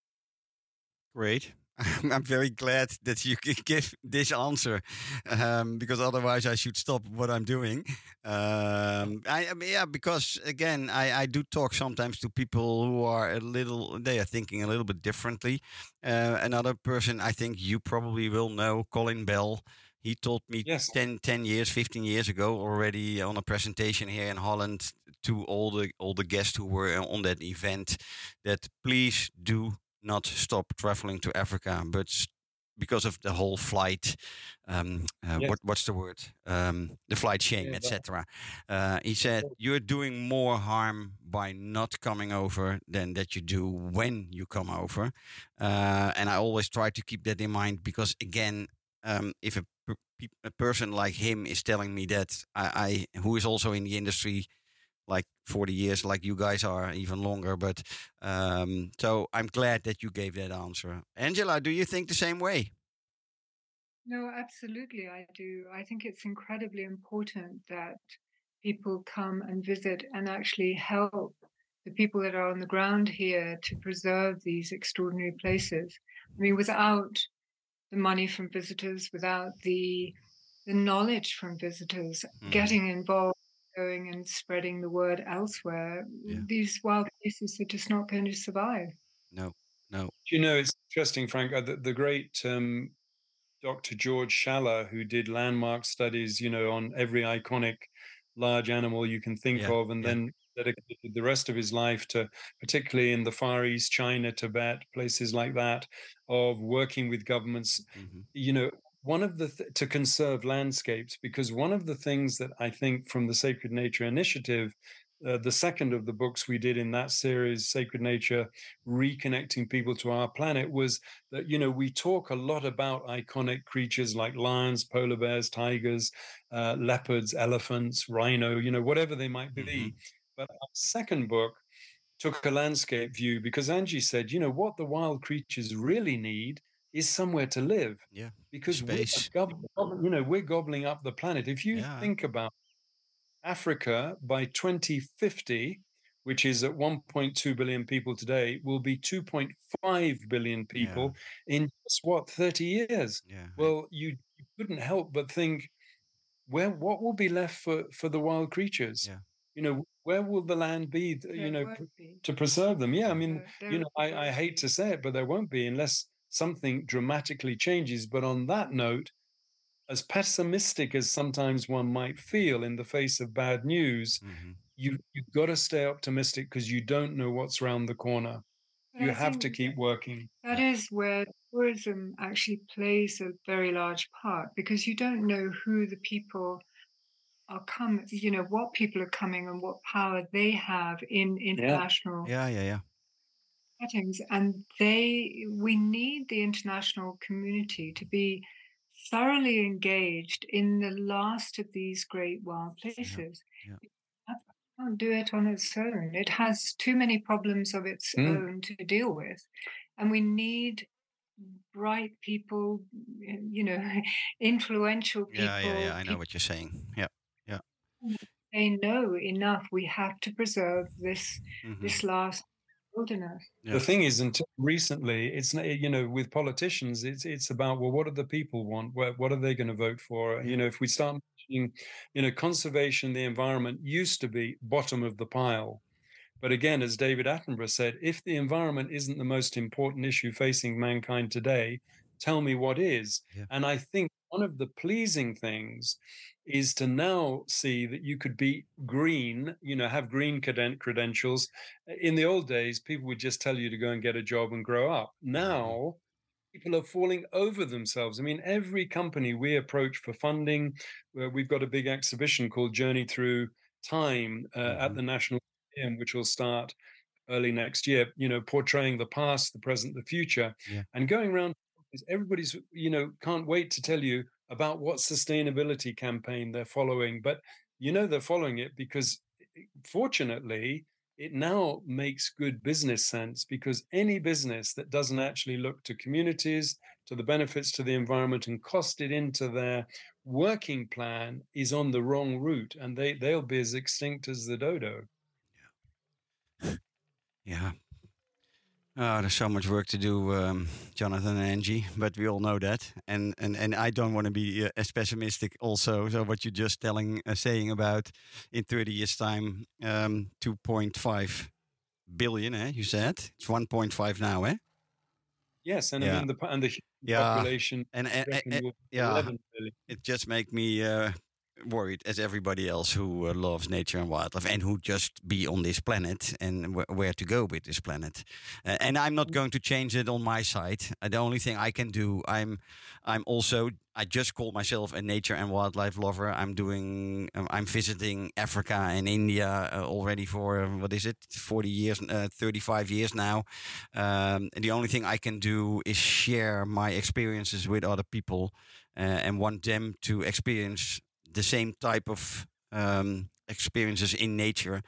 Great. I'm very glad that you can give this answer, um, because otherwise I should stop what I'm doing. Um, I, I mean, yeah, because again, I, I do talk sometimes to people who are a little, they are thinking a little bit differently. Uh, another person I think you probably will know, Colin Bell. He told me Yes. 10, 10 years, 15 years ago already on a presentation here in Holland to all the all the guests who were on that event that please do not stop traveling to Africa, but because of the whole flight, um, uh, Yes. what what's the word? Um, the flight shame, etc. Uh, he said you're doing more harm by not coming over than that you do when you come over, uh, and I always try to keep that in mind because again, um, if a, per- a person like him is telling me that I, I who is also in the industry like 40 years like you guys are even longer but um so i'm glad that you gave that answer angela do you think the same way No, absolutely, I do. I think it's incredibly important that people come and visit and actually help the people that are on the ground here to preserve these extraordinary places. I mean, without the money from visitors, without the the knowledge from visitors, Mhm. getting involved, going and spreading the word elsewhere, Yeah. these wild places are just not going to survive. no no Do you know, it's interesting, Frank, uh, the, the great um, Dr. George Schaller, who did landmark studies, you know, on every iconic large animal you can think Yeah, of, and yeah. then dedicated the rest of his life to, particularly in the Far East, China, Tibet, places like that, of working with governments Mhm. you know one of the th- to conserve landscapes because one of the things that i think from the sacred nature initiative uh, the second of the books we did in that series sacred nature reconnecting people to our planet was that you know we talk a lot about iconic creatures like lions polar bears tigers uh, leopards elephants rhino you know whatever they might be Mhm. but our second book took a landscape view because Angie said, you know, what the wild creatures really need is somewhere to live. Yeah, Because we're gob- gob- you know, we're gobbling up the planet. If you Yeah. think about Africa by 2050, which is at 1.2 billion people today, will be 2.5 billion people in just what 30 years. yeah Well, you, you couldn't help but think, where what will be left for for the wild creatures? Yeah. You know, where will the land be? th- You There know, pr- be. to preserve them. Yeah, I mean, There- there you know, I, I hate to say it, but there won't be unless something dramatically changes. But on that note, as pessimistic as sometimes one might feel in the face of bad news, Mhm. you you've got to stay optimistic because you don't know what's around the corner. But You I have to keep working. That is where tourism actually plays a very large part because you don't know who the people are coming, you know, what people are coming and what power they have in international Yeah, yeah, yeah. Settings. And they, we need the international community to be thoroughly engaged in the last of these great wild places. yeah. It can't do it on its own. It has too many problems of its Mm. own to deal with. And we need bright people, you know, influential people. Yeah, yeah, yeah. I know what you're saying. Yeah. Yeah. They know enough. We have to preserve this mhm, this last wilderness. Yeah. The thing is, until recently, it's you know, with politicians, it's it's about well, what do the people want? What what are they going to vote for? You know, if we start mentioning, you know, conservation, the environment used to be bottom of the pile, but again, as David Attenborough said, if the environment isn't the most important issue facing mankind today, tell me what is. Yeah. And I think one of the pleasing things is to now see that you could be green, you know, have green creden- credentials. In the old days, people would just tell you to go and get a job and grow up. Now, people are falling over themselves. I mean, every company we approach for funding, we've got a big exhibition called Journey Through Time uh, at Mhm. the National Museum, which will start early next year, you know, portraying the past, the present, the future, Yeah. and going around. Everybody's, you know, can't wait to tell you about what sustainability campaign they're following, but you know they're following it because, eh, fortunately, it now makes good business sense because any business that doesn't actually look to communities, to the benefits to the environment, and cost it into their working plan is on the wrong route, and they they'll be as extinct as the dodo. Yeah. Oh, there's so much work to do, um, Jonathan and Angie, but we all know that. And and, and I don't want to be uh, as pessimistic also. So what you're just telling, uh, saying about in 30 years' time, um, 2.5 billion, eh? You said it's 1.5 now, eh? Yes, and Yeah. I mean the and the Yeah. population. And, and, and- yeah. it just make me uh, worried as everybody else who uh, loves nature and wildlife and who just be on this planet and wh- where to go with this planet. Uh, and i'm not going to change it on my side. Uh, the only thing i can do i'm i'm also i just call myself a nature and wildlife lover. I'm doing um, i'm visiting africa and india uh, already for uh, what is it? 40 years uh, 35 years now. Um, the only thing i can do is share my experiences with other people uh, and want them to experience the same type of um, experiences in nature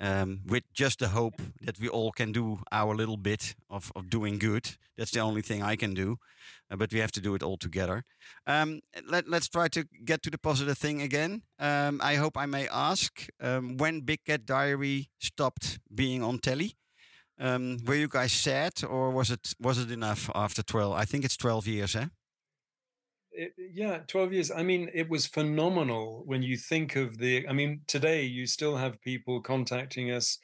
um, with just the hope that we all can do our little bit of, of doing good. That's the only thing I can do, uh, but we have to do it all together. Um, let, let's try to get to the positive thing again. Um, I hope I may ask um, when Big Cat Diary stopped being on telly. Um, were you guys sad, or was it was it enough after twelve? I think it's twelve years, eh? It, yeah 12 years. I mean it was phenomenal when you think of the i mean today you still have people contacting us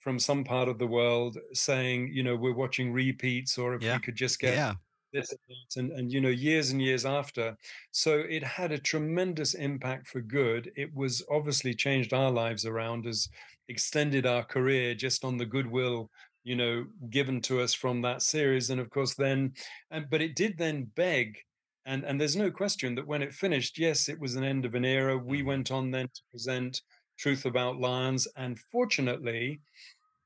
from some part of the world saying you know we're watching repeats or if Yeah. we could just get Yeah, this and and, you know years and years after. So it had a tremendous impact for good. It was obviously changed our lives around as extended our career just on the goodwill you know given to us from that series and of course then and but it did then beg and and there's no question that when it finished yes it was an end of an era. We Mhm. went on then to present truth about lions. And fortunately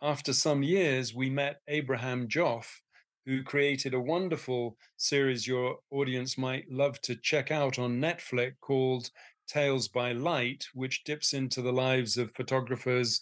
after some years we met abraham joffe who created a wonderful series your audience might love to check out on netflix called tales by light which dips into the lives of photographers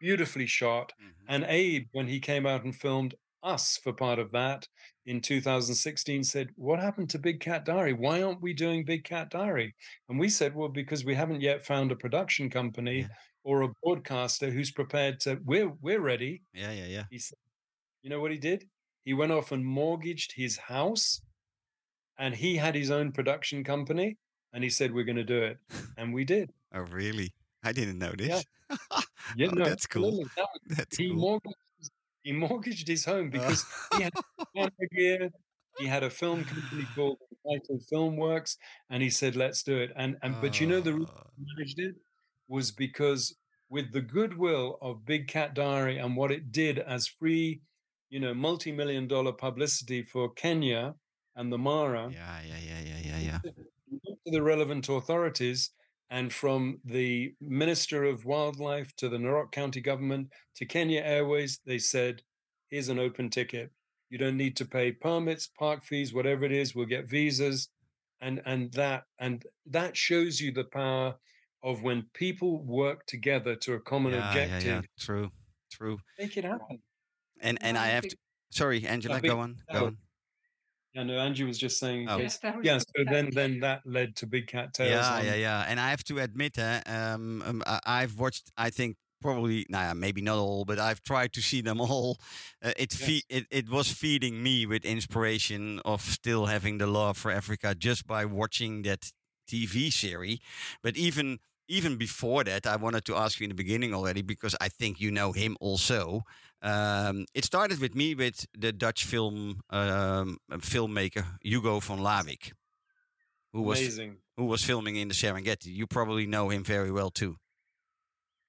beautifully shot. And Abe, when he came out and filmed us for part of that in 2016, said, What happened to Big Cat Diary? Why aren't we doing Big Cat Diary? And we said, Well, because we haven't yet found a production company Yeah. or a broadcaster who's prepared to, we're, we're ready. yeah, yeah, yeah. He said, You know what he did? He went off and mortgaged his house and he had his own production company. And he said, We're going to do it. And we did. Oh, really? I didn't know this. Yeah, Oh, no, that's cool. That was That's he cool. mortgaged he mortgaged his home Uh, because he had camera gear. He had a film company called Vital Filmworks, and he said, "Let's do it." And and but you know the reason uh, he managed it was because with the goodwill of Big Cat Diary and what it did as free, you know, multi-million dollar publicity for Kenya and the Mara Yeah, yeah, yeah, yeah, yeah, yeah. to the relevant authorities and from the Minister of Wildlife to the Narok County government to Kenya Airways, they said, here's an open ticket. You don't need to pay permits, park fees, whatever it is. We'll get visas. And and that and that shows you the power of when people work together to a common yeah, objective, yeah, yeah. True, true. make it happen. And and I have to. Sorry, Angela, go on. Go on. Yeah, no, Angie was just saying in Oh. case. that was Yeah, the so then then that led to Big Cat Tales. Yeah, on- yeah, yeah. And I have to admit, uh, um, um, I- I've watched. I think probably, nah, maybe not all, but I've tried to see them all. Uh, it, Yes. fe- it it was feeding me with inspiration of still having the love for Africa just by watching that TV series. But even even before that, I wanted to ask you in the beginning already because I think you know him also. Um, it started with me with the Dutch film um, filmmaker Hugo van Lawick, who was Amazing. who was filming in the Serengeti. You probably know him very well too.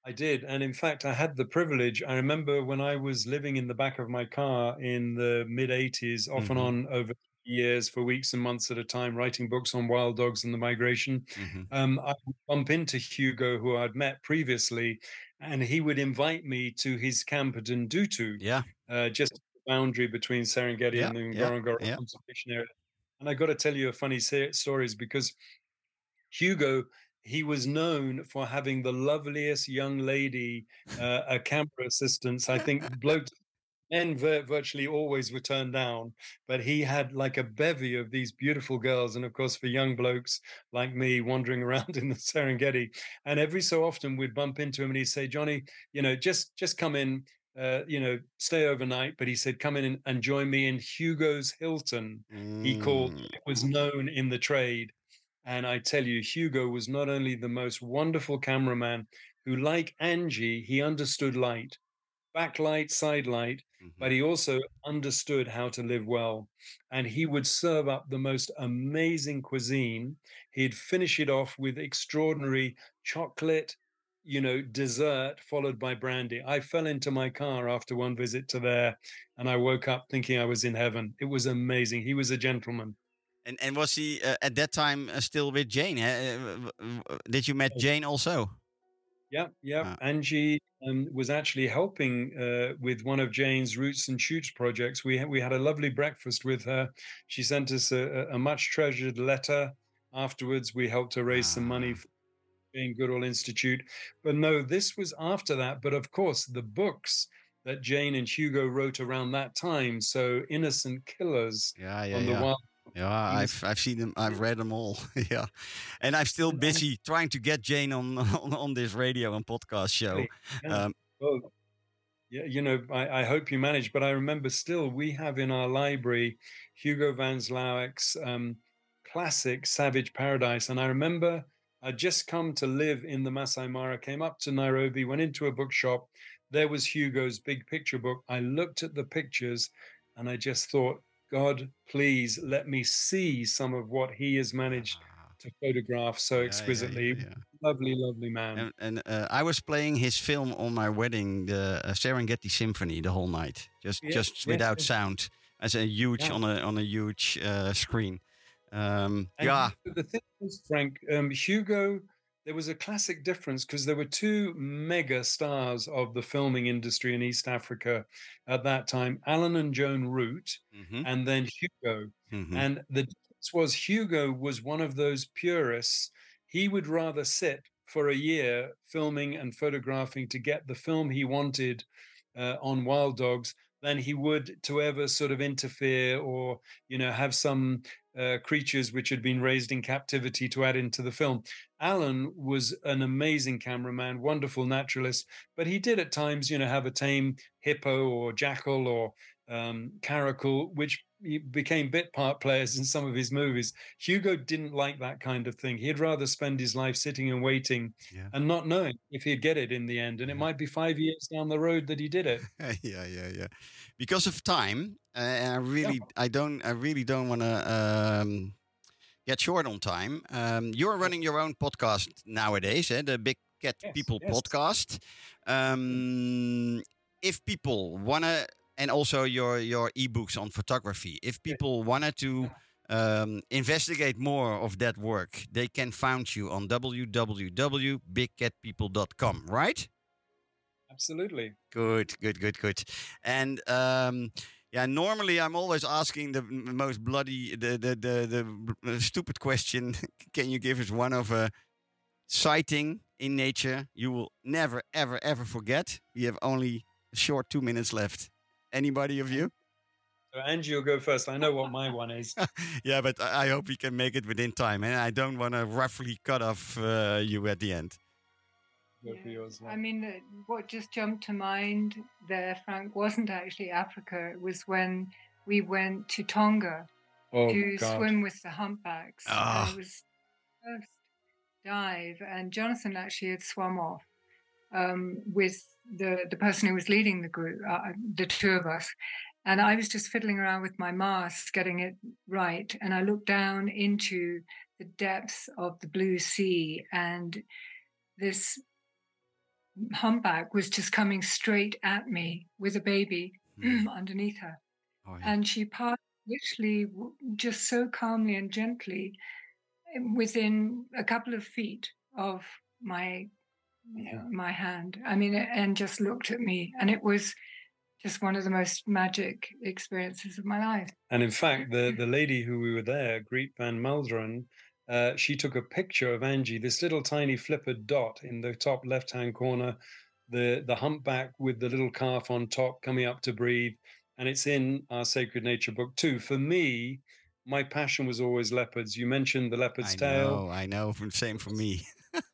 I did. And in fact, I had the privilege. I remember when I was living in the back of my car in the mid 80s, off Mhm. and on over years for weeks and months at a time, writing books on wild dogs and the migration. hmm Um, I would bump into Hugo, who I'd met previously, and he would invite me to his camp at Ndutu, Yeah, uh, just the boundary between Serengeti Yeah, and the yeah, Ngorongoro yeah. conservation area. And I got to tell you a funny se- stories because Hugo, he was known for having the loveliest young lady, uh, a camera assistants. I think blokes, men vir- virtually always were turned down, but he had like a bevy of these beautiful girls. And of course, for young blokes like me wandering around in the Serengeti, and every so often we'd bump into him and he'd say, Johnny, you know, just just come in. Uh, you know, stay overnight. But he said, "Come in and, join me in Hugo's Hilton." he called Mm, it was known in the trade and i tell you hugo was not only the most wonderful cameraman who like angie he understood light backlight side light mhm. but he also understood how to live well and he would serve up the most amazing cuisine he'd finish it off with extraordinary chocolate you know dessert followed by brandy i fell into my car after one visit to there and i woke up thinking i was in heaven it was amazing he was a gentleman And and was he uh, at that time uh, still with Jane? Uh, Did you met Jane also? Yeah, yeah. Ah. Angie um, was actually helping uh, with one of Jane's Roots and Shoots projects. We ha- we had a lovely breakfast with her. She sent us a, a- much treasured letter. Afterwards, we helped her raise some money Ah. for Jane Goodall Institute. But no, this was after that. But of course, the books that Jane and Hugo wrote around that time. So Innocent Killers Yeah, yeah, on the yeah. Wild. Yeah, I've I've seen them. I've read them all. yeah, and I'm still busy trying to get Jane on on, on this radio and podcast show. Um, Well, yeah, you know, I, I hope you manage, but I remember still we have in our library Hugo Van Lawick's um, classic Savage Paradise. And I remember I'd just come to live in the Masai Mara, came up to Nairobi, went into a bookshop. There was Hugo's big picture book. I looked at the pictures and I just thought, God, please let me see some of what he has managed ah, to photograph so yeah, yeah, exquisitely. yeah, yeah. Lovely, lovely man. And, and uh, I was playing his film on my wedding, the uh, Serengeti Symphony, the whole night, just just without sound, as a huge on a on a huge uh, screen. Um, yeah, the thing is, Frank, um, Hugo, there was a classic difference because there were two mega stars of the filming industry in East Africa at that time Alan and Joan Root, mhm, and then Hugo. mhm. And the difference was Hugo was one of those purists. He would rather sit for a year filming and photographing to get the film he wanted uh, on Wild Dogs than he would to ever sort of interfere or you know have some uh, creatures which had been raised in captivity to add into the film. Alan was an amazing cameraman, wonderful naturalist, but he did at times, you know, have a tame hippo or jackal or um, caracal, which he became bit part players in some of his movies. Hugo didn't like that kind of thing. He'd rather spend his life sitting and waiting Yeah. and not knowing if he'd get it in the end. And it might be five years down the road that he did it. yeah, yeah, yeah. Because of time, uh, I really, I don't, I really don't want to um, get short on time. Um, you're running your own podcast nowadays, eh? the Big Cat Yes, People yes. podcast. Um, if people wanna, and also your your ebooks on photography. If people wanted to um, investigate more of that work, they can find you on www.bigcatpeople.com, right? Absolutely. Good, good, good, good. And um, yeah, normally I'm always asking the most bloody, the the the, the stupid question. Can you give us one of a sighting in nature you will never, ever, ever forget? We have only a short two minutes left. Anybody of you? So Angie will go first. I know what my one is. yeah, but I I hope we can make it within time, and I don't want to roughly cut off uh, you at the end. Go for Yeah. yours. I mean, uh, what just jumped to mind there, Frank, wasn't actually Africa. It was when we went to Tonga oh, to God. swim with the humpbacks. and Ah. it was first dive, and Jonathan actually had swum off um, with the the person who was leading the group, uh, the two of us, and I was just fiddling around with my mask, getting it right, and I looked down into the depths of the blue sea, and this humpback was just coming straight at me with a baby Hmm. underneath her Oh, yeah. and she passed literally just so calmly and gently eh, within a couple of feet of my Yeah. my hand i mean and just looked at me and it was just one of the most magic experiences of my life And in fact, the, the lady who we were there, Greet Van Mulderen, uh, she took a picture of Angie, this little tiny flippered dot in the top left hand corner, the, the humpback with the little calf on top coming up to breathe. And it's in our Sacred Nature book too. For me, my passion was always leopards. You mentioned the leopard's I tail. know, I know. Same for me.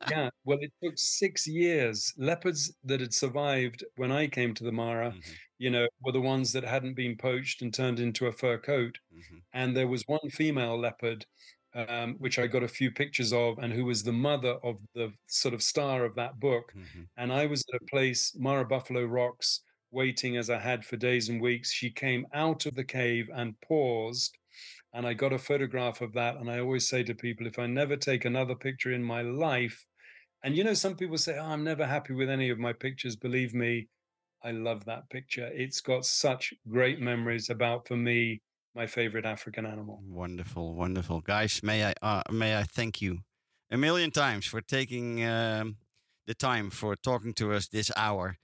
yeah. Well, it took six years. Leopards that had survived when I came to the Mara, Mhm, you know, were the ones that hadn't been poached and turned into a fur coat mhm. and there was one female leopard um, which i got a few pictures of and who was the mother of the sort of star of that book. Mhm. and i was at a place mara buffalo rocks waiting as i had for days and weeks. She came out of the cave and paused and i got a photograph of that. And i always say to people if i never take another picture in my life and you know some people say oh, i'm never happy with any of my pictures. Believe me i love that picture. It's got such great memories about for me my favorite African animal. Wonderful, wonderful, guys. May I uh, may I thank you a million times for taking um, the time for talking to us this hour.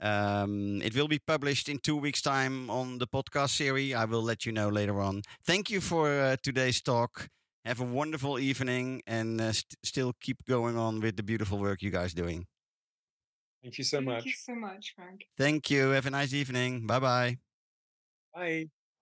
Um, it will be published in two weeks' time on the podcast series. I will let you know later on. Thank you for uh, today's talk. Have a wonderful evening, and uh, st- still keep going on with the beautiful work you guys doing. Thank you so much. thank you so much frank Thank you. Have a nice evening. Bye bye. Bye.